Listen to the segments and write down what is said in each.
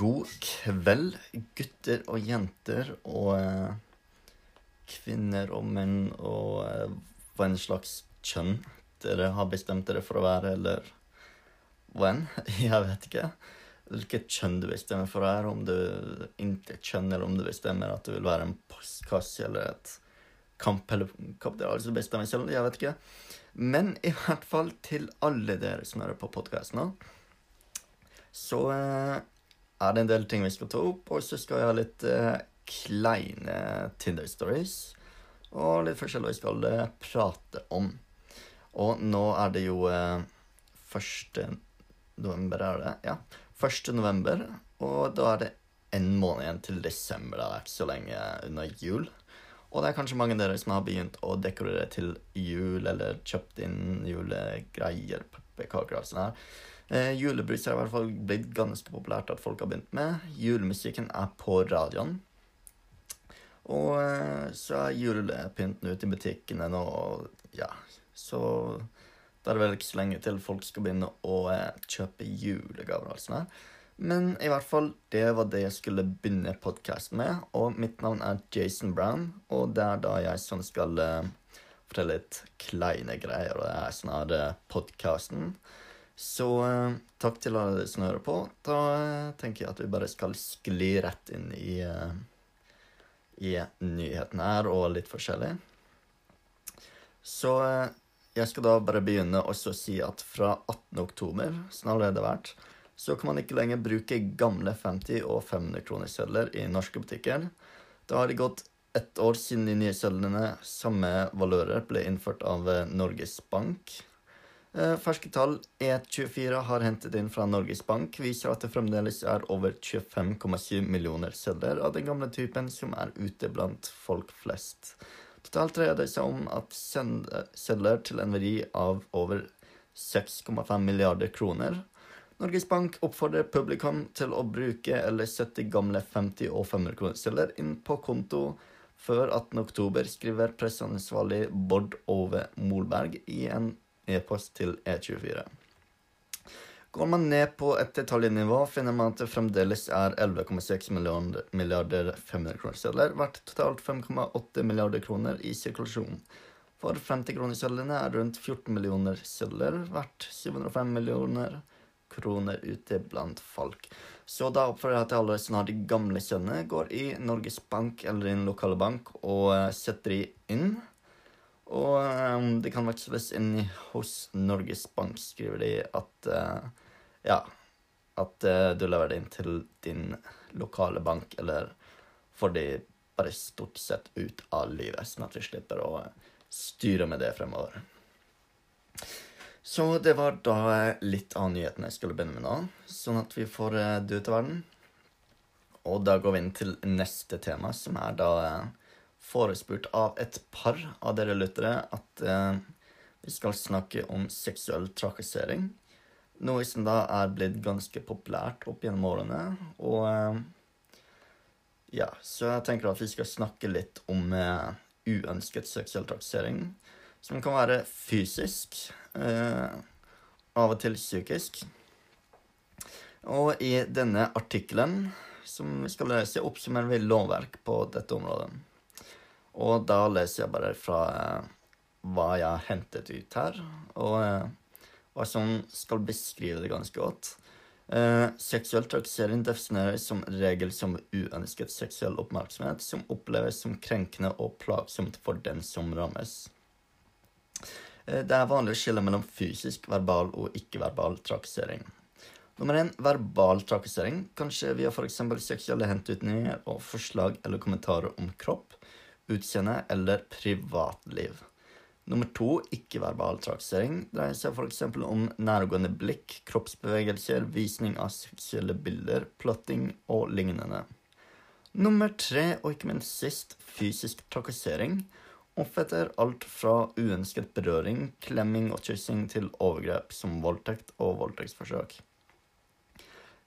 God kveld, gutter og jenter og eh, kvinner og menn og eh, hva en slags kjønn dere har bestemt dere for å være, eller hva enn. Jeg vet ikke. Hvilket kjønn du bestemmer for å være, om du ikke kjønn, eller om du bestemmer at du vil være en postkasse eller et kamphelikopter. Det altså bestemmer selv, jeg vet ikke. Men i hvert fall til alle dere som hører på podkasten nå, så eh, er det en del ting vi skal ta opp, og så skal jeg ha litt eh, kleine Tinder-stories. Og litt forskjellig vi skal eh, prate om. Og nå er det jo eh, 1. november, er det? Ja. 1. november, og da er det en måned igjen til desember. Det er ikke så lenge unna jul. Og det er kanskje mange av dere som har begynt å dekorere til jul, eller kjøpt inn julegreier, pepperkaker og sånn her. Eh, julebrus er i hvert fall blitt ganske populært at folk har begynt med. Julemusikken er på radioen. Og eh, så er julepynten ute i butikkene nå, og ja, så da er det vel ikke så lenge til folk skal begynne å eh, kjøpe julegaver og sånn her. Men i hvert fall, det var det jeg skulle begynne podkasten med. Og mitt navn er Jason Brown, og det er da jeg sånn skal uh, fortelle litt kleine greier. Og det er sånn her uh, podkasten. Så uh, takk til alle som hører på. Da uh, tenker jeg at vi bare skal skli rett inn i, uh, i nyhetene her, og litt forskjellig. Så jeg skal da bare begynne også å si at fra 18. oktober, som allerede har vært, så kan man ikke lenger bruke gamle 50- og 500-kronersedler i norske butikker. Da har det gått ett år siden de nye sedlene, samme valører, ble innført av eh, Norges Bank. Eh, Ferske tall E24 har hentet inn fra Norges Bank, viser at det fremdeles er over 25,7 millioner sedler av den gamle typen som er ute blant folk flest. Totalt dreier det seg om at sedler til en verdi av over 6,5 milliarder kroner. Norges Bank oppfordrer publikum til å bruke eller sette gamle 50- og 500-kronersedler inn på konto før 18. oktober, skriver presseansvarlig Bård Ove Molberg i en e-post til E24. Går man ned på et detaljnivå, finner man at det fremdeles er 11,6 milliarder, milliarder 500-kronersedler, verdt totalt 5,8 milliarder kroner i sirkulasjon. For 50-kronersedlene er rundt 14 millioner sedler, verdt 705 millioner kroner ute blant folk. Så da oppfordrer jeg til alle som har de gamle sedlene, går i Norges Bank eller din lokale bank og eh, setter de inn. Og um, det kan veksles inn hos Norges Bank, skriver de at uh, Ja, at uh, du leverer det inn til din lokale bank, eller får de bare stort sett ut av livet, sånn at vi slipper å styre med det fremover. Så det var da litt av nyhetene jeg skulle begynne med nå, sånn at vi får eh, det ut av verden. Og da går vi inn til neste tema, som er da eh, forespurt av et par av dere lyttere at eh, vi skal snakke om seksuell trakassering. Noe som da er blitt ganske populært opp gjennom årene. Og eh, ja, så jeg tenker at vi skal snakke litt om eh, uønsket seksuell trakassering. Som kan være fysisk, eh, av og til psykisk. Og i denne artikkelen som vi skal lese, oppsummerer vi lovverk på dette området. Og da leser jeg bare fra eh, hva jeg har hentet ut her, og eh, hva som skal beskrive det ganske godt. Eh, seksuell trakassering defineres som regel som uønsket seksuell oppmerksomhet som oppleves som krenkende og plagsomt for den som rammes. Eh, Det er vanlig å skille mellom fysisk, verbal og ikke-verbal trakassering. Nummer én verbal trakassering, kanskje via f.eks. seksuelle hentutninger og forslag eller kommentarer om kropp, utseende eller privatliv. Nummer to ikke-verbal trakassering dreier seg f.eks. om nærgående blikk, kroppsbevegelser, visning av seksuelle bilder, plotting og lignende. Nummer tre, og ikke minst sist, fysisk trakassering omfatter alt fra uønsket berøring, klemming og kyssing til overgrep som voldtekt og voldtektsforsøk.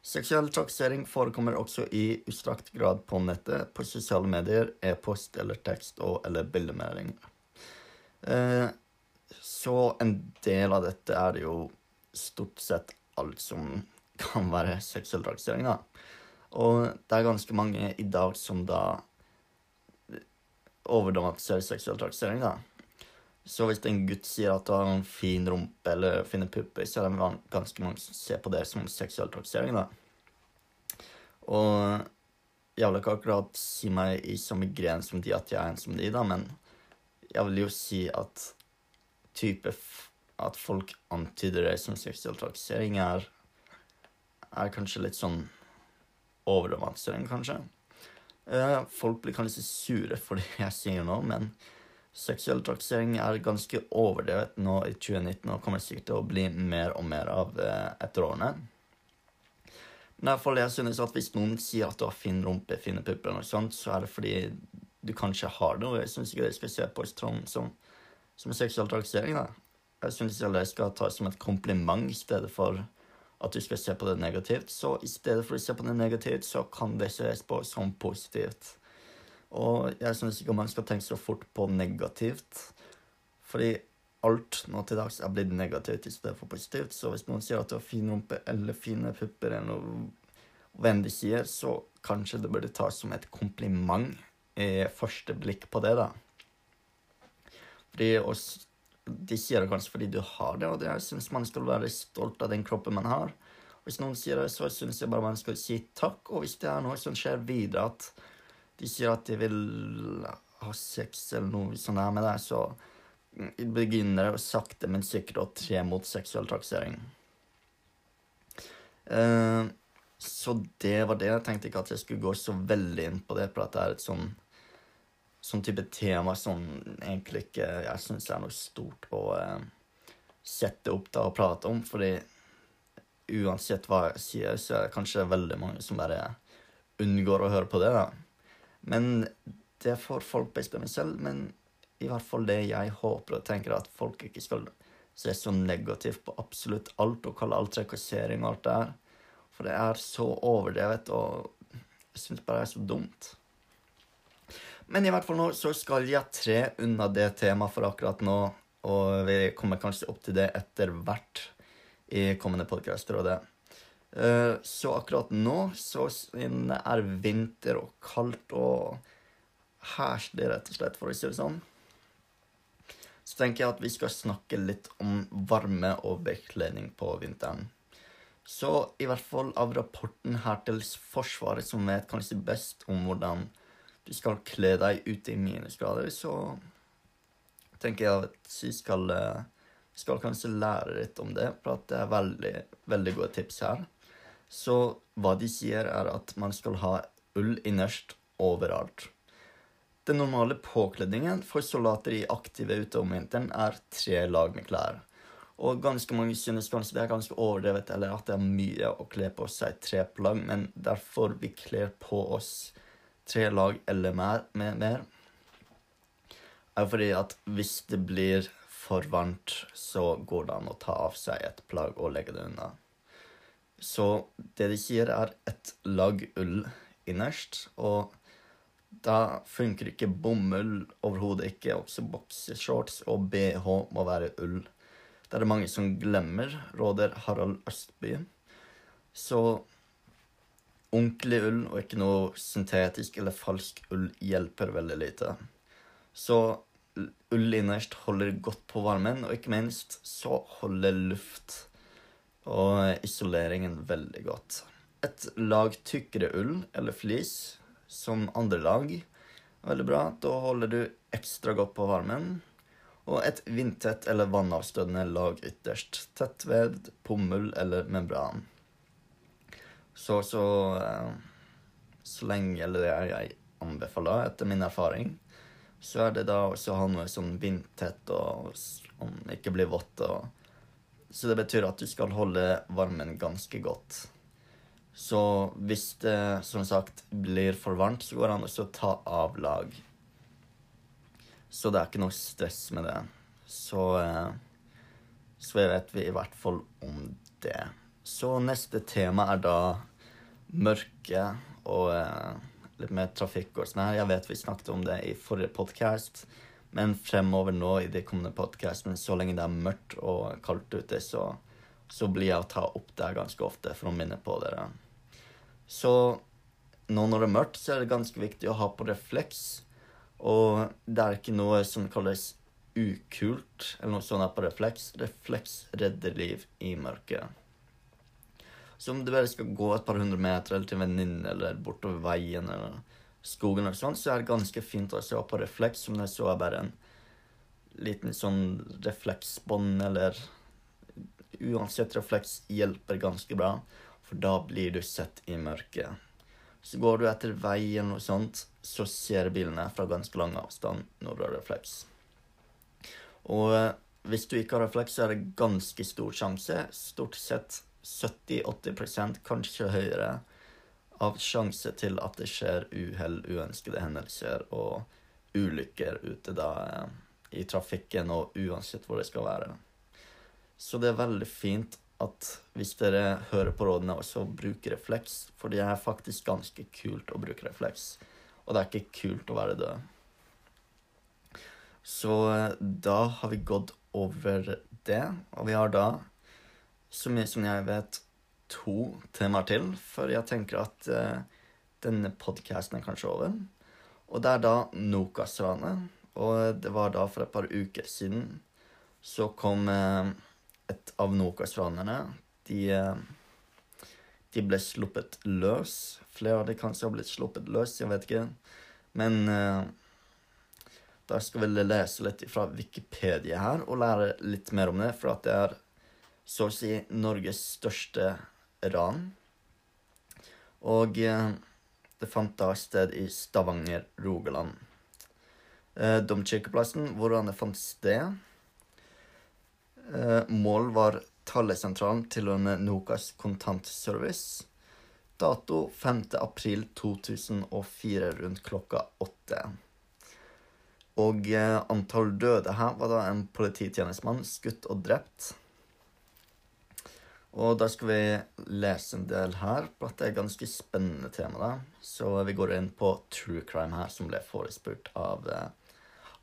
Seksuell trakassering forekommer også i utstrakt grad på nettet, på sosiale medier, e-post eller tekst- og eller bildemeldinger. Eh, så en del av dette er jo stort sett alt som kan være seksuell trakassering, da. Og det er ganske mange i dag som da overdramatiserer seksuell trakassering, da. Så hvis en gutt sier at du har en fin rumpe eller fine pupper, så er det ganske mange som ser på det som seksuell trakassering, da. Og jeg vil ikke akkurat si meg i samme gren som de at jeg er en som de, da, men jeg vil jo si at type At folk antyder det som seksuell trakassering, er, er kanskje litt sånn overdramatisering, kanskje. Folk blir kanskje sure for det jeg sier nå, men seksuell trakassering er ganske overdrevet nå i 2019 og kommer sikkert til å bli mer og mer av uh, etter årene. Derfor jeg synes at hvis noen sier at du har fin rumpe, fine pupper, eller sånt, så er det fordi du kanskje har det, og jeg syns ikke det skal se på som, som, som seksuell trakassering. Jeg syns det skal tas som et kompliment i stedet for at du skal se på det negativt. Så i stedet for å se på det negativt, så kan det ses på som positivt. Og jeg syns ikke man skal tenke så fort på negativt. Fordi alt nå til dags er blitt negativt i stedet for positivt. Så hvis noen sier at du har fin rumpe eller fine pupper, eller noe venn de sier, så kanskje det burde tas som et kompliment i første blikk på det, da. Fordi oss de sier det kanskje fordi du har det, og jeg syns man skal være stolt av den kroppen man har. Hvis noen sier det, så syns jeg bare man skal si takk. Og hvis det er noe som skjer videre, at de sier at de vil ha sex eller noe sånt der med deg, så begynner det sakte, men sikkert å tre mot seksuell trakassering. Uh, så det var det. Jeg tenkte ikke at jeg skulle gå så veldig inn på det, for at det er et sånn sånn type tema som egentlig ikke jeg syns er noe stort å eh, sette opp da og prate om. Fordi uansett hva jeg sier, så er det kanskje veldig mange som bare unngår å høre på det. da. Men det får folk bestemme selv. Men i hvert fall det jeg håper og tenker, at folk ikke skal se så negativt på absolutt alt og kalle alt trakassering og alt det her. For det er så overdrevet, og jeg syns bare det er så dumt. Men i hvert fall nå så skal jeg tre unna det temaet for akkurat nå. Og vi kommer kanskje opp til det etter hvert i kommende podkaster og det. Eh, så akkurat nå så er vinter og kaldt og herselig, rett og slett, for å si det sånn. Så tenker jeg at vi skal snakke litt om varme og bekledning på vinteren. Så i hvert fall av rapporten her til Forsvaret, som vet kanskje best om hvordan du skal kle deg ute i minusgrader, så tenker jeg at vi skal, eh, skal kanskje lære litt om det, for at det er veldig, veldig gode tips her. Så hva de sier, er at man skal ha ull innerst overalt. Den normale påkledningen for soldater i aktive ute om vinteren er tre lag med klær. Og ganske mange synes kanskje det er ganske overdrevet, eller at det er mye å kle på seg tre plagg, men derfor vi kler på oss tre lag eller mer, med, mer, er fordi at hvis det blir for varmt, så går det an å ta av seg et plagg og legge det unna. Så det de sier, er et lag ull innerst, og da funker ikke bomull overhodet ikke. Også bokseshorts og bh må være ull. Det er det mange som glemmer, råder Harald Østby. Så ordentlig ull og ikke noe syntetisk eller falsk ull hjelper veldig lite. Så ull innerst holder godt på varmen, og ikke minst så holder luft og isoleringen veldig godt. Et lag tykkere ull eller flis som andre lag er veldig bra. Da holder du ekstra godt på varmen. Og et vindtett eller vannavstøtende lag ytterst. Tettvevd, pommel eller membran. Så så uh, Så lenge eller det jeg anbefaler, etter min erfaring, så er det da også å ha noe sånn vindtett og sånn ikke blir vått. Og, så det betyr at du skal holde varmen ganske godt. Så hvis det som sagt blir for varmt, så går det an å ta av lag. Så det er ikke noe stress med det. Så, uh, så vet vi i hvert fall om det. Så neste tema er da mørke og eh, litt mer trafikk og sånn her. Jeg vet vi snakket om det i forrige podkast, men fremover nå i de kommende podkastene, så lenge det er mørkt og kaldt ute, så, så blir jeg å ta opp det ganske ofte for å minne på dere. Så nå når det er mørkt, så er det ganske viktig å ha på refleks. Og det er ikke noe som kalles ukult eller noe sånt på refleks. Refleks redder liv i mørket. Så om du bare skal gå et par hundre meter eller til en venninne eller bortover veien eller skogen eller sånn, så er det ganske fint å se på refleks, som det så er bare en liten sånn refleksbånd eller Uansett refleks hjelper ganske bra, for da blir du sett i mørket. Så går du etter veien og sånt, så ser bilene fra ganske lang avstand når du har refleks. Og eh, hvis du ikke har refleks, så er det ganske stor sjanse, stort sett 70-80% kanskje høyere, av sjanse til at det skjer uhell, uønskede hendelser og ulykker ute da eh, i trafikken, og uansett hvor det skal være. Så det er veldig fint at hvis dere hører på rådene, også bruker refleks. For det er faktisk ganske kult å bruke refleks. Og det er ikke kult å være død. Så eh, da har vi gått over det. Og vi har da, så mye som jeg vet, to temaer til. For jeg tenker at uh, denne podkasten er kanskje over. Og det er da Nokas-ranet. Og det var da for et par uker siden så kom uh, et av Nokas-ranerne. De, uh, de, ble sluppet løs. Flere av de kanskje har blitt sluppet løs, jeg vet ikke. Men da skal vi lese litt fra Wikipedia her og lære litt mer om det, for at det er så å si Norges største ran. Og uh, det fant da sted i Stavanger, Rogaland. Uh, Domkirkeplassen, hvordan det fant sted Eh, mål var tallesentralen tilhørende Nokas kontantservice. Dato 5. april 2004 rundt klokka åtte. Og eh, antall døde her var da en polititjenestemann skutt og drept. Og da skal vi lese en del her, for at det er ganske spennende tema. da. Så vi går inn på true crime her, som ble forespurt av, eh,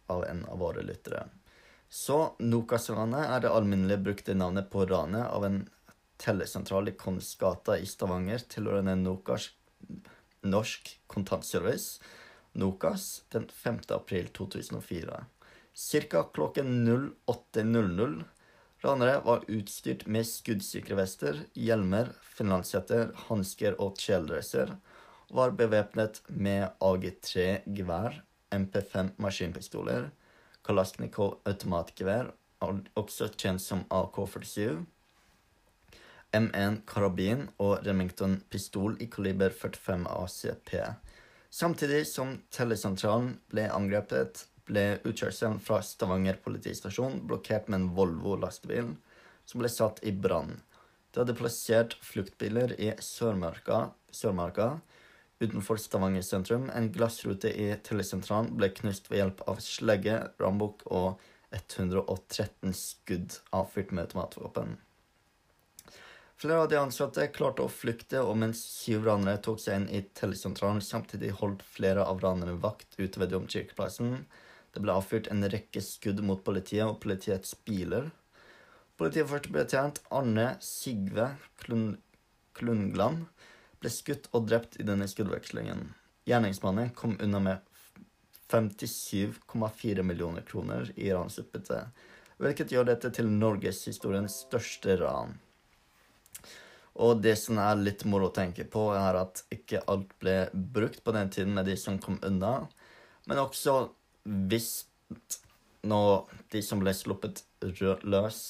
av en av våre lyttere. Så Nokas-ranet er det alminnelig brukte navnet på ranet av en tellesentral i Kongsgata i Stavanger tilhørende Nokas Norsk Kontantservice, Nokas, den 5. april 2004. Cirka klokken 08.00 Ranere var utstyrt med skuddsikre vester, hjelmer, finlandshetter, hansker og kjeledresser, var bevæpnet med AG3-gevær, MP5 maskinpistoler, Kalasjnikov automatgevær, også kjent som AK-47, M1 karabin og Remington pistol i kaliber 45 ACP. Samtidig som tellesentralen ble angrepet, ble utkjørselen fra Stavanger politistasjon blokkert med en Volvo lastebil som ble satt i brann. De hadde plassert fluktbiler i Sørmarka, Sørmarka Utenfor Stavanger sentrum, en glassrute i telesentralen ble knust ved hjelp av slegge, rambukk og 113 skudd avfyrt med automatvåpen. Flere av de ansatte klarte å flykte, og mens syv ranere tok seg inn i telesentralen, samtidig holdt flere av ranerne vakt ute ved domkirkeplassen. Det ble avfyrt en rekke skudd mot politiet og politiets biler. Politiførstebetjent Arne Sigve Klun Klungland ble skutt og drept i denne skuddvekslingen. Gjerningsmannen kom unna med 57,4 millioner kroner i ransutbytte, hvilket gjør dette til norgeshistoriens største ran. Og det som er litt moro å tenke på, er at ikke alt ble brukt på den tiden med de som kom unna, men også hvis nå de som ble sluppet løs,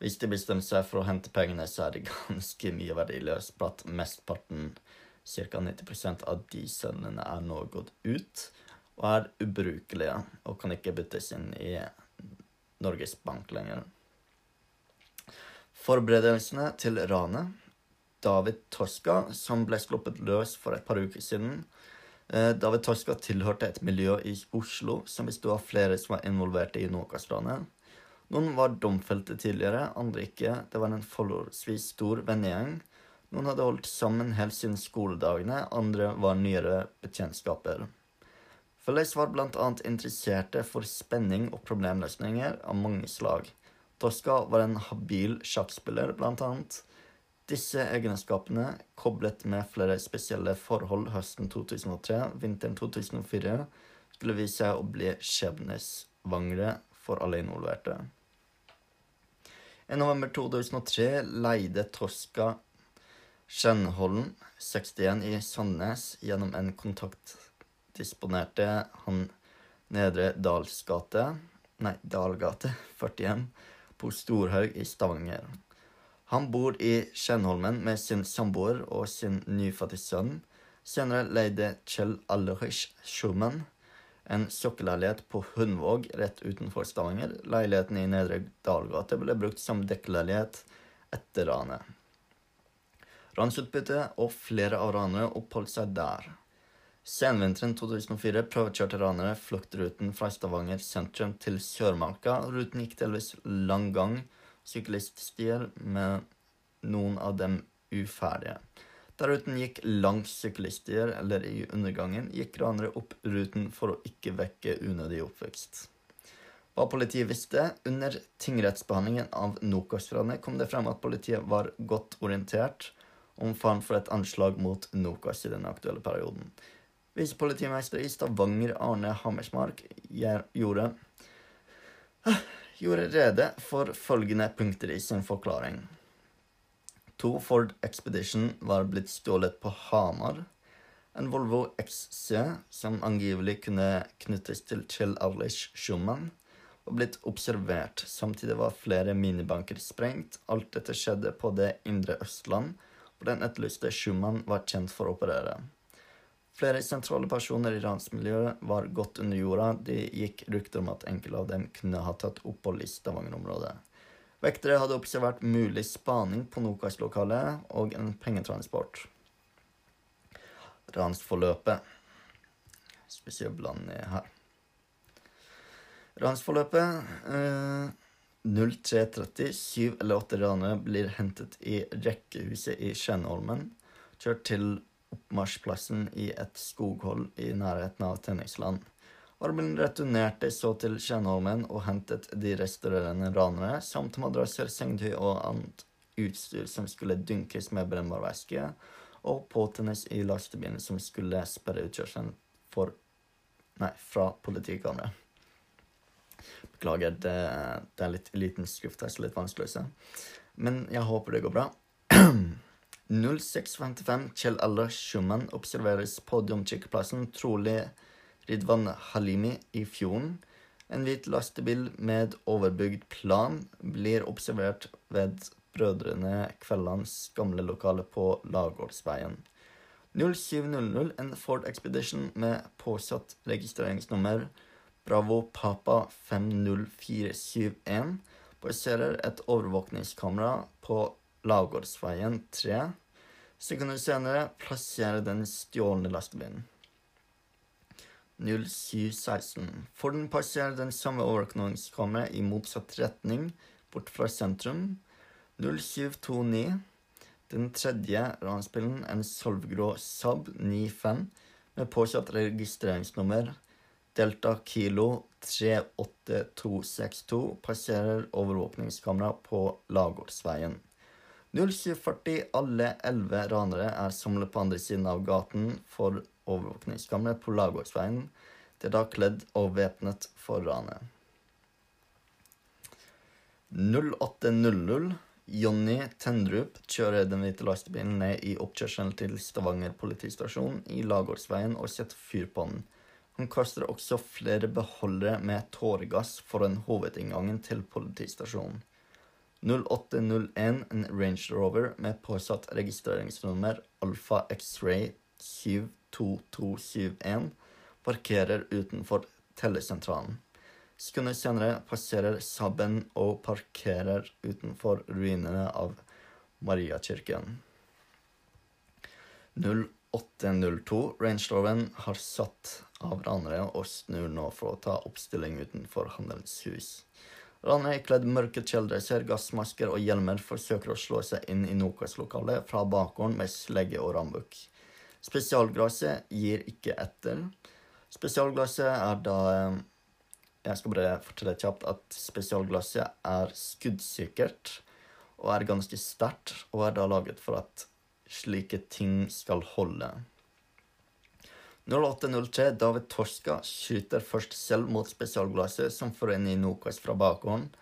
hvis de bestemmer seg for å hente pengene, så er det ganske mye verdiløst. På at mesteparten, ca. 90% av de sønnene, er nå gått ut og er ubrukelige og kan ikke byttes inn i Norges Bank lenger. Forberedelsene til ranet David Toska, som ble sluppet løs for et par uker siden. Eh, David Toska tilhørte et miljø i Oslo som bestod av flere som var involvert i Nokas-ranet. Noen var domfelte tidligere, andre ikke. Det var en forholdsvis stor vennegjeng. Noen hadde holdt sammen helt siden skoledagene, andre var nyere bekjentskaper. Felles var bl.a. interesserte for spenning og problemløsninger av mange slag. Tosca var en habil sjakkspiller, blant annet. Disse egenskapene, koblet med flere spesielle forhold høsten 2003, vinteren 2004, skulle vise seg å bli skjebnesvangre for alle involverte. I november 2003 leide Toska Skjennholm 61, i Sandnes gjennom en kontakt disponerte han Nedre Dalsgate, nei, Dalgate 41, på Storhaug i Stavanger. Han bor i Skjenholmen med sin samboer og sin nyfødte sønn. Senere leide Kjell Allerich Schumann en sokkelleilighet på Hundvåg rett utenfor Stavanger. Leiligheten i Nedre Dalgate ble brukt som dekkeleilighet etter ranet. Ransutbyttet og flere av ranerne oppholdt seg der. Senvinteren 2004 prøvekjørte ranere fluktruten fra Stavanger sentrum til Sørmarka. Ruten gikk delvis lang gang sykkelstier, med noen av dem uferdige. Deruten gikk langs sykkelstier eller i undergangen, gikk ranere opp ruten for å ikke vekke unødig oppvekst. Hva politiet visste Under tingrettsbehandlingen av Nokas-ranet kom det frem at politiet var godt orientert om faren for et anslag mot Nokas i den aktuelle perioden. Visepolitimester i Stavanger, Arne Hammersmark, gjorde gjorde rede for følgende punkter i sin forklaring. To Ford Expedition var blitt stjålet på Hamar. En Volvo XC, som angivelig kunne knyttes til Kjell Arlish Schumann, var blitt observert. Samtidig var flere minibanker sprengt. Alt dette skjedde på det indre Østland, hvor den etterlyste Schumann var kjent for å operere. Flere sentrale personer i ransmiljøet var godt under jorda. Det gikk rykter om at enkelte av dem kunne ha tatt opphold i Stavanger-området. Vektere hadde observert mulig spaning på Nokas-lokalet og en pengetransport. Ransforløpet Spesielt blanding her. Ransforløpet eh, 0330. Syv eller åtte ranere blir hentet i rekkehuset i Skjenholmen. Kjørt til oppmarsjplassen i et skoghold i nærheten av Tenningsland. Armen returnerte så til Skjenholmen og hentet de restaurerende ranere samt madrasser, sengetøy og annet utstyr som skulle dynkes med brennbar væske, og påtennes i lastebilen som skulle sperre utkjørselen for Nei, fra politikammeret. Beklager, det, det, er litt liten skuff her, så litt vanskelig å se. Men jeg håper det går bra. 06.55 Kjell Aller Schumann observeres på domkirkeplassen, trolig Ridwan Halimi i fjorden. En hvit lastebil med overbygd plan blir observert ved Brødrene Kvellands gamle lokale på Lagårdsveien. 07.00 en Ford Expedition med påsatt registreringsnummer Bravo Papa 50471 passerer et overvåkningskamera på Lagårdsveien 3. Sekunder senere plasserer den stjålne lastebilen. 0716. Forden passerer den samme overknallingskammeret i motsatt retning, bort fra sentrum. 0729. Den tredje ransbilen, en solvgrå Saab 95 med påsatt registreringsnummer Delta Kilo 38262, passerer overvåkningskamera på Lagårdsveien. 0740 alle elleve ranere er samlet på andre siden av gaten for overvåkningskammeret på Lagårdsveien. De er da kledd og væpnet for ranet. 08.00 Jonny Tendrup kjører den hvite lastebilen ned i oppkjørselen til Stavanger politistasjon i Lagårdsveien og setter fyr på den. Han kaster også flere beholdere med tåregass foran hovedinngangen til politistasjonen. 0801 en Range Rover med påsatt registreringsnummer Alfa X-ray 72271 parkerer utenfor tellesentralen. Sekunder senere passerer Saben og parkerer utenfor ruinene av Mariakirken. 0802 Range Roveren har satt av ranere og snur nå for å ta oppstilling utenfor handelshus. Ranere kledd mørke kjeledresser, gassmasker og hjelmer forsøker å slå seg inn i Nokas-lokalet fra bakgården med slegge og rambukk. Spesialglasset gir ikke etter. Spesialglasset er da eh, Jeg skal bare fortelle kjapt at spesialglasset er skuddsikkert. og er ganske sterkt, og er da laget for at slike ting skal holde. 08.03 David Torska skyter først selv mot spesialglasset, som får inn i Nokas fra bakhånd.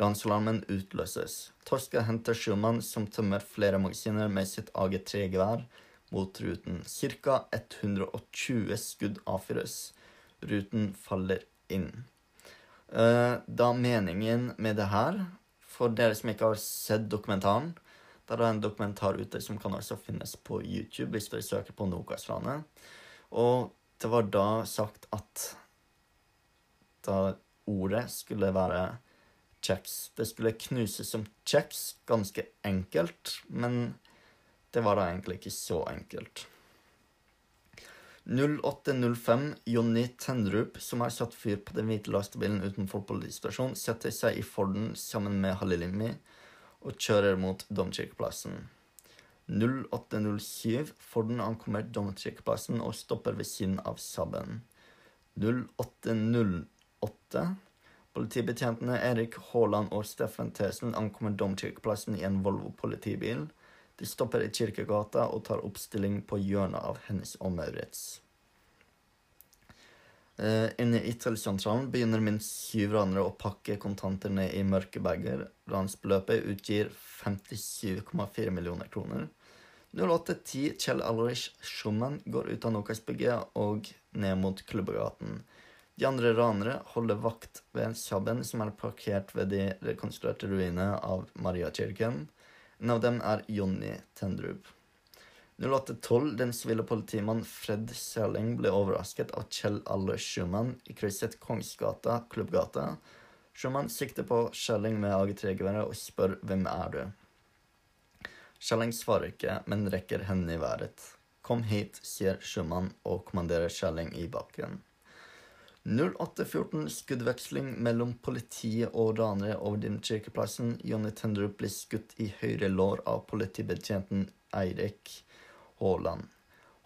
Ransalarmen utløses. Torska henter sjumann, som tømmer flere magasiner med sitt AG3-gevær mot ruten. Ca. 120 skudd avfyres. Ruten faller inn. Uh, da meningen med det her, for dere som ikke har sett dokumentaren Der er en dokumentar ute som kan også finnes på YouTube hvis dere søker på Nokas-ranet. Og det var da sagt at da ordet skulle være kjeks. Det skulle knuses som kjeks, ganske enkelt, men det var da egentlig ikke så enkelt. 0805 Jonny Tendrup, som har satt fyr på den hvite lastebilen utenfor politistasjonen, setter seg i Forden sammen med Halilimi og kjører mot Domkirkeplassen. 0807 Forden ankommer Domkirkeplassen og stopper ved siden av Saben. 0808 Politibetjentene Erik Haaland og Steffen Tesen ankommer Domkirkeplassen i en Volvo politibil. De stopper i Kirkegata og tar oppstilling på hjørnet av Hennes og Maurits. Uh, inne i Yttersentralen begynner minst syv ranere å pakke kontanter ned i mørke bager. Ransbeløpet utgir 57,4 millioner kroner. 0810 Kjell Alrich Schumann går ut av Nokas-bygget og ned mot Klubbegaten. De andre ranere holder vakt ved Saben, som er parkert ved de rekonstruerte ruinene av Mariakirken. En av dem er Jonny Tendrup. 0812 Den sivile politimann Fred Sørling ble overrasket av Kjell Alle Schumann i krysset Kongsgata, Klubbgata. Schumann sikter på Sørling med AG3-geværet og spør hvem er du. Sørling svarer ikke, men rekker hendene i været. Kom hit, sier Schumann og kommanderer Kjelleng i bakken. 0814 skuddveksling mellom politiet og ranere over Dimkirkeplassen. Jonny Tendrup blir skutt i høyre lår av politibetjenten Eirik Haaland.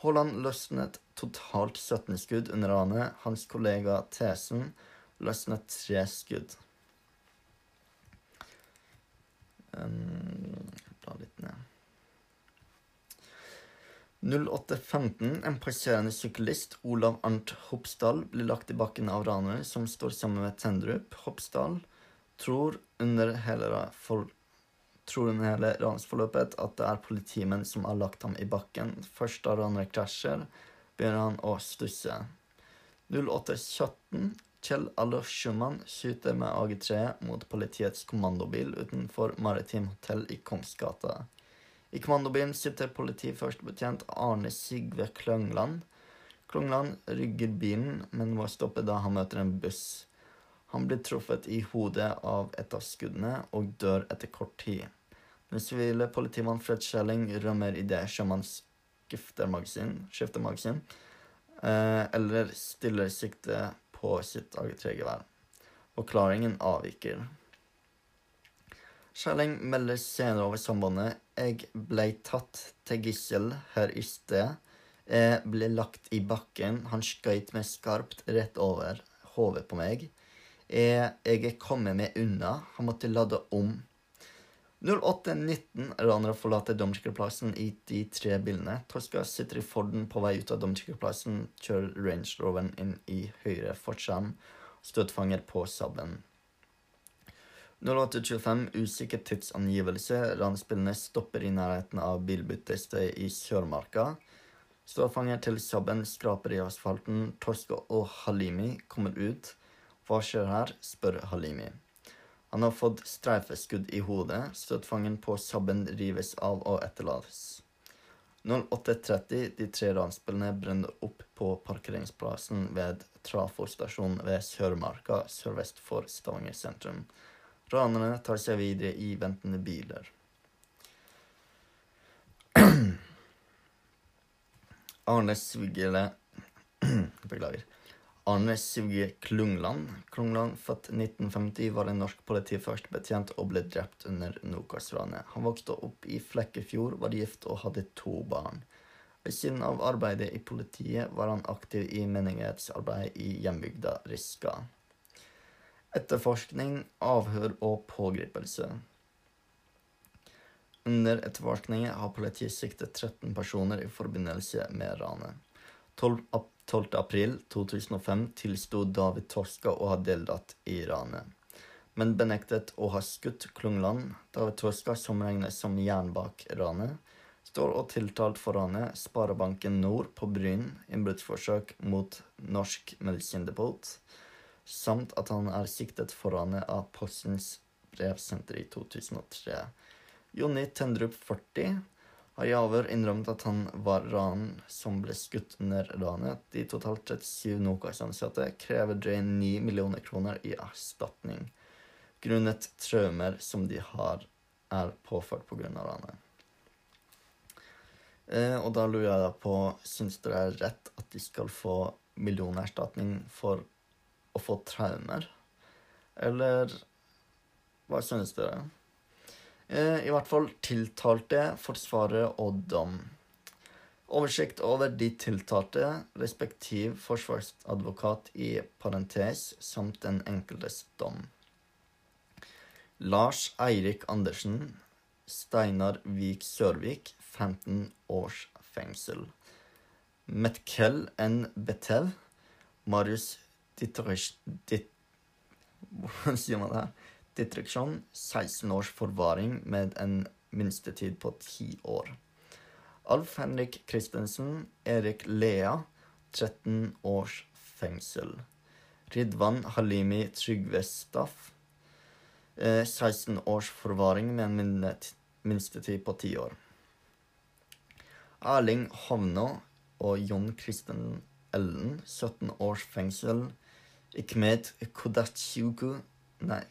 Haaland løsnet totalt 17 skudd under ranet. Hans kollega Thesen løsnet tre skudd. Um, bla litt ned. 08.15. En passerende syklist, Olav Arnt Hopsdal, blir lagt i bakken av ranere som står sammen med Tendrup. Hopsdal tror under hele, for, tror hele ransforløpet at det er politimenn som har lagt ham i bakken. Først da ranere krasjer, begynner han å stusse. 08.17. Kjell Allof Schumann skyter med AG3 mot politiets kommandobil utenfor Maritim hotell i Kongsgata. I kommandobilen sitter politiførstebetjent Arne Sigve Kløngland. Kløngland rygger bilen, men må stoppe da han møter en buss. Han blir truffet i hodet av et av skuddene og dør etter kort tid. Den sivile politimann Fred Schelling rømmer idet det skifter magasin, skifter magasin eh, eller stiller sikte på sitt eget tregevær. Forklaringen avviker. Skjelling melder senere over sambandet jeg ble tatt til gissel her i sted. Jeg ble lagt i bakken. Han skøyt meg skarpt rett over hodet på meg. Jeg, jeg er kommet meg unna. Han måtte lade om. 08.19 ranere forlater Domkirkeplassen i de tre bilene. Toska sitter i Forden på vei ut av Domkirkeplassen, kjører Range Roveren inn i høyre forskjerm, støtfanger på sabben. 08.25 usikker tidsangivelse. Ransbilene stopper i nærheten av bilbyttestedet i Sørmarka. Ståfanger til Sabben skraper i asfalten. Torska og Halimi kommer ut. Hva skjer her? spør Halimi. Han har fått streifeskudd i hodet. Støtfangen på Sabben rives av og etterlates. 08.30 De tre ransbilene brenner opp på parkeringsplassen ved Trafo stasjon ved Sørmarka sørvest for Stavanger sentrum. Ranerne tar seg videre i ventende biler. Arne Svigele Beklager. Arne Svige Klungland. Klungland, født 1950, var en norsk politiførstebetjent og ble drept under Nokas-ranet. Han vokste opp i Flekkefjord, var gift og hadde to barn. Ved siden av arbeidet i politiet var han aktiv i menighetsarbeid i hjembygda Riska etterforskning, avhør og pågripelse. Under etterforskningen har politiet siktet 13 personer i forbindelse med ranet. 12. 12. april 2005 tilsto David Torska å ha deltatt i ranet, men benektet å ha skutt Klungland. David Torska, som regnes som jern bak ranet, står og tiltalt for ranet Sparebanken Nord på Bryn, innbruddsforsøk mot Norsk Medisindepot, samt at han er siktet for ranet av Postens brevsenter i 2003. Jonny Tendrup, 40, har i avhør innrømmet at han var ranen som ble skutt under ranet. De totalt 37 Nokas-ansatte krever drøye 9 millioner kroner i erstatning grunnet traumer som de har er påført pga. ranet. Eh, og da lurer jeg på Syns dere det er rett at de skal få millionerstatning for å få traumer? Eller hva synes dere? Eh, I hvert fall tiltalte, forsvarer og dom. Oversikt over de tiltalte, respektiv forsvarsadvokat i parentes, samt den enkeltes dom. Lars Eirik Andersen, Steinar Vik Sørvik, 15 års fengsel. Metkel N. Betev, Marius hvordan sier man det her? 16 års forvaring med en minstetid på 10 år. Alf Henrik Christensen, Erik Lea, 13 års fengsel. Ridvan Halimi Trygvestaff, 16 års forvaring med en minstetid på 10 år. Erling Hovna og Jon Kristen Ellen, 17 års fengsel. Ikmed Kodachiku Nei,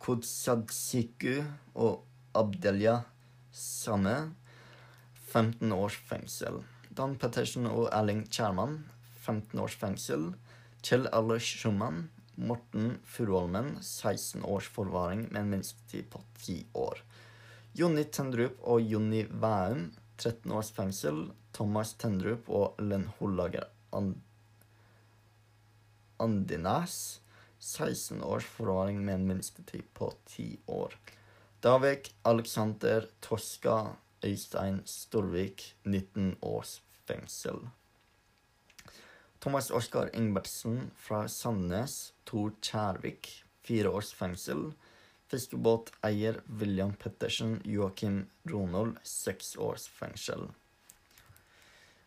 Kodsadziku og Abdelia Same, 15 års fengsel. Dan Pettersen og Erling Kjærmann, 15 års fengsel. Kjell Aller Schumann, Morten Furuholmen, 16 års forvaring med en minstetid på 10 år. Jonny Tendrup og Jonny Væum, 13 års fengsel. Thomas Tendrup og Len Hollager And Andinas, 16 års forvaring med en minstetid på 10 år. Davik Alexander Toska Øystein Storvik, 19 års fengsel. Thomas Oskar Ingbertsen fra Sandnes, Tor Kjærvik, fire års fengsel. Fiskebåteier William Pettersen Joakim Ronald, seks års fengsel.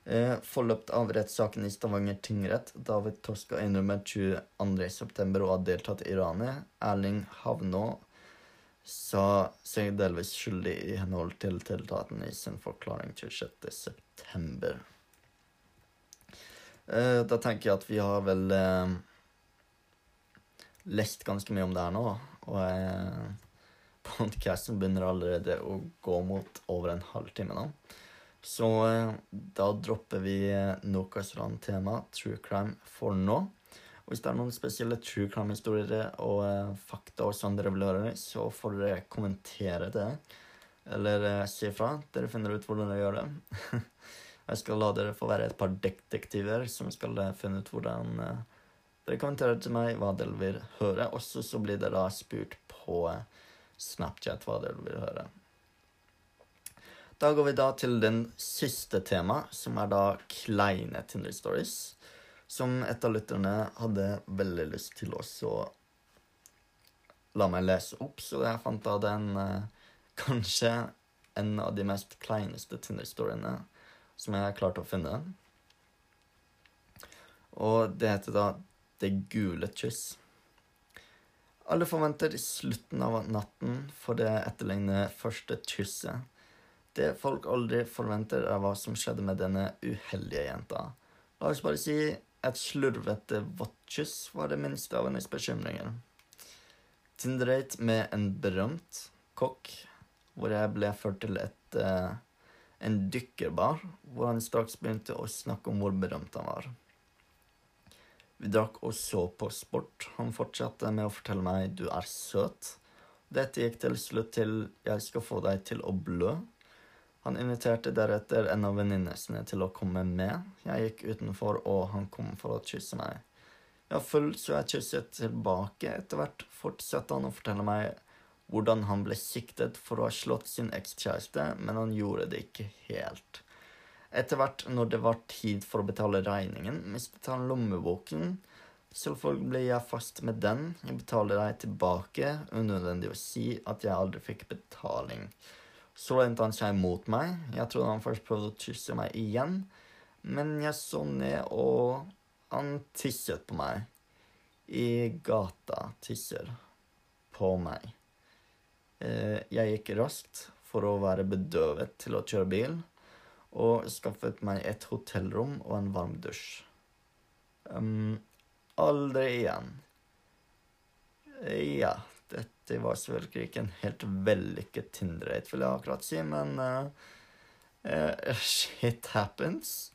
Eh, forløpt av rettssaken i Stavanger tingrett. David Toska innrømmer 22.9. å ha deltatt i ranet. Erling Havnå sa seg delvis skyldig i henhold til tiltaten i sin forklaring 26.9. Eh, da tenker jeg at vi har vel eh, lest ganske mye om det her nå. Og eh, podkasten begynner allerede å gå mot over en halvtime nå. Så eh, da dropper vi noe Nokas-ran-tema, true crime, for nå. Og hvis det er noen spesielle true crime-historier og uh, fakta og sånn dere vil høre, så får dere kommentere det. Eller uh, si ifra. Dere finner ut hvordan dere gjør det. Jeg skal la dere få være et par detektiver som skal uh, finne ut hvordan eh, dere kommenterer til meg hva dere vil høre. Også så blir dere da spurt på Snapchat hva dere vil høre. Da går vi da til den siste tema, som er da kleine Tinder stories. Som et av lytterne hadde veldig lyst til også å la meg lese opp, så jeg fant da den eh, kanskje en av de mest kleineste Tinder-storyene som jeg har klart å finne. Og det heter da det gule kyss. Alle forventer slutten av natten for det etterligne første kysset. Det folk aldri forventer, er hva som skjedde med denne uheldige jenta. La oss bare si et slurvete vått kyss var det minste av hennes bekymringer. Tinderate med en berømt kokk, hvor jeg ble ført til et, uh, en dykkerbar, hvor han straks begynte å snakke om hvor berømt han var. Vi drakk og så på sport. Han fortsatte med å fortelle meg 'du er søt'. Dette gikk til slutt til 'jeg skal få deg til å blø'. Han inviterte deretter en av venninnene til å komme med. Jeg gikk utenfor, og han kom for å kysse meg. Jeg var full, så jeg kysset tilbake. Etter hvert fortsatte han å fortelle meg hvordan han ble siktet for å ha slått sin ekskjæreste, men han gjorde det ikke helt. Etter hvert, når det var tid for å betale regningen, mistet han lommeboken. Selvfølgelig ble jeg fast med den. Jeg betaler deg tilbake. Unødvendig å si at jeg aldri fikk betaling. Så lente han seg mot meg. Jeg trodde han først prøvde å kysse meg igjen, men jeg så ned, og han tisset på meg. I gata tisser på meg. Eh, jeg gikk raskt for å være bedøvet til å kjøre bil, og skaffet meg et hotellrom og en varm dusj. Um, aldri igjen. Ja, dette var selvfølgelig ikke en helt vellykket Tinder-date, vil jeg akkurat si, men uh, uh, shit happens.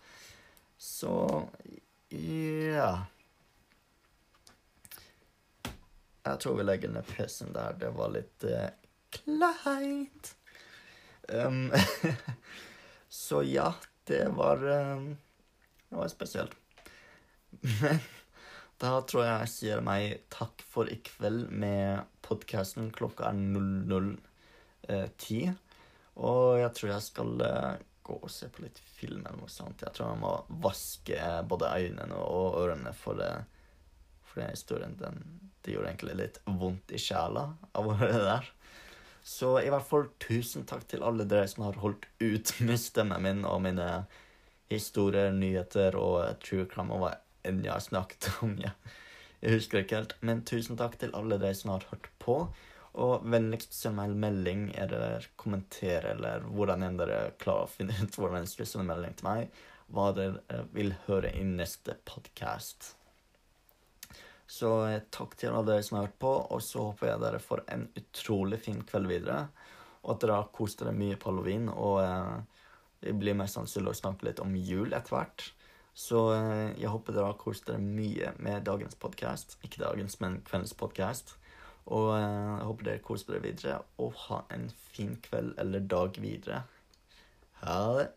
Så ja. Jeg tror vi legger ned PC-en der. Det var litt uh, kleint. Um, så ja, det var um, Det var spesielt. Men da tror jeg jeg sier meg takk for i kveld med podkasten. Klokka er 00.10. Og jeg tror jeg skal uh, gå og se på litt film eller noe sånt. Jeg tror jeg må vaske både øynene og ørene for det. For den historien, den, det gjorde egentlig litt vondt i sjela av å høre det der. Så i hvert fall tusen takk til alle dere som har holdt ut med stemmen min og mine historier, nyheter og true crime og hva enn jeg har snakket om. Ja. Jeg husker ikke helt. Men tusen takk til alle dere som har hørt på. Og vennligst send meg en melding eller kommenter eller hvordan enn dere klarer å finne ut hvordan dere skal sende melding til meg, hva dere vil høre i neste podkast. Så eh, takk til alle dere som har hørt på, og så håper jeg dere får en utrolig fin kveld videre. Og at dere har kost dere mye på halloween. Og eh, det blir mest sannsynlig å snakke litt om jul etter hvert. Så eh, jeg håper dere har kost dere mye med dagens podkast. Ikke dagens, men kveldens podkast. Og eh, jeg håper dere koser dere videre, og ha en fin kveld eller dag videre. Ha det.